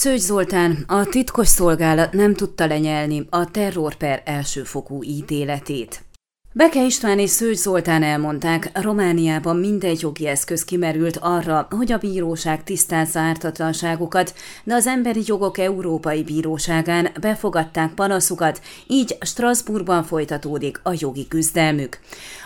Szőcs Zoltán, a titkos szolgálat nem tudta lenyelni a terrorper elsőfokú ítéletét. Beke István és Szőcs Zoltán elmondták, Romániában mindegy jogi eszköz kimerült arra, hogy a bíróság tisztázza ártatlanságukat, de az Emberi Jogok Európai Bíróságán befogadták panaszukat, így Strasbourgban folytatódik a jogi küzdelmük.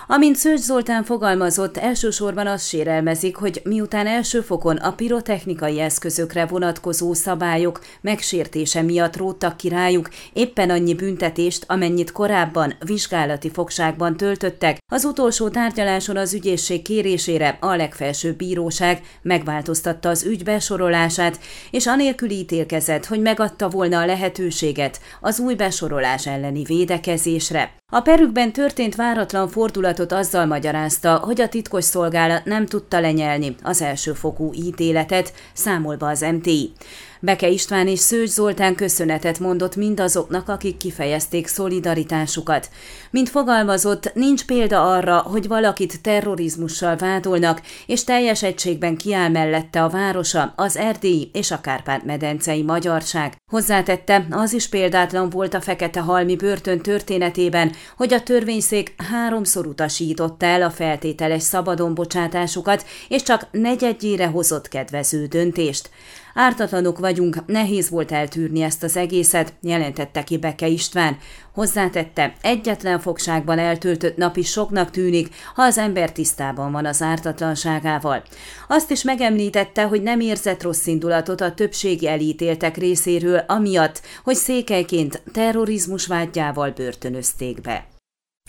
Amint Szőcs Zoltán fogalmazott, elsősorban azt sérelmezik, hogy miután első fokon a pirotechnikai eszközökre vonatkozó szabályok megsértése miatt róttak ki rájuk éppen annyi büntetést, amennyit korábban vizsgálati fogságban töltöttek, az utolsó tárgyaláson az ügyészség kérésére a legfelsőbb bíróság megváltoztatta az ügy besorolását, és anélkül ítélkezett, hogy megadta volna a lehetőséget az új besorolás elleni védekezésre. A perükben történt váratlan fordulatot azzal magyarázta, hogy a titkos szolgálat nem tudta lenyelni az elsőfokú ítéletet, számolva az MTI. Beke István és Szőcs Zoltán köszönetet mondott mindazoknak, akik kifejezték szolidaritásukat. Mint fogalmazott, nincs példa arra, hogy valakit terrorizmussal vádolnak, és teljes egységben kiáll mellette a városa, az erdélyi és a Kárpát-medencei magyarság. Hozzátette, az is példátlan volt a fekete halmi börtön történetében, hogy a törvényszék háromszor utasította el a feltételes szabadonbocsátásukat, és csak negyedjére hozott kedvező döntést. Ártatlanok vagyunk, nehéz volt eltűrni ezt az egészet, jelentette ki Beke István. Hozzátette, egyetlen fogságban eltöltött nap is soknak tűnik, ha az ember tisztában van az ártatlanságával. Azt is megemlítette, hogy nem érzett rossz indulatot a többségi elítéltek részéről, amiatt, hogy székelyként terrorizmus vágyával börtönözték be.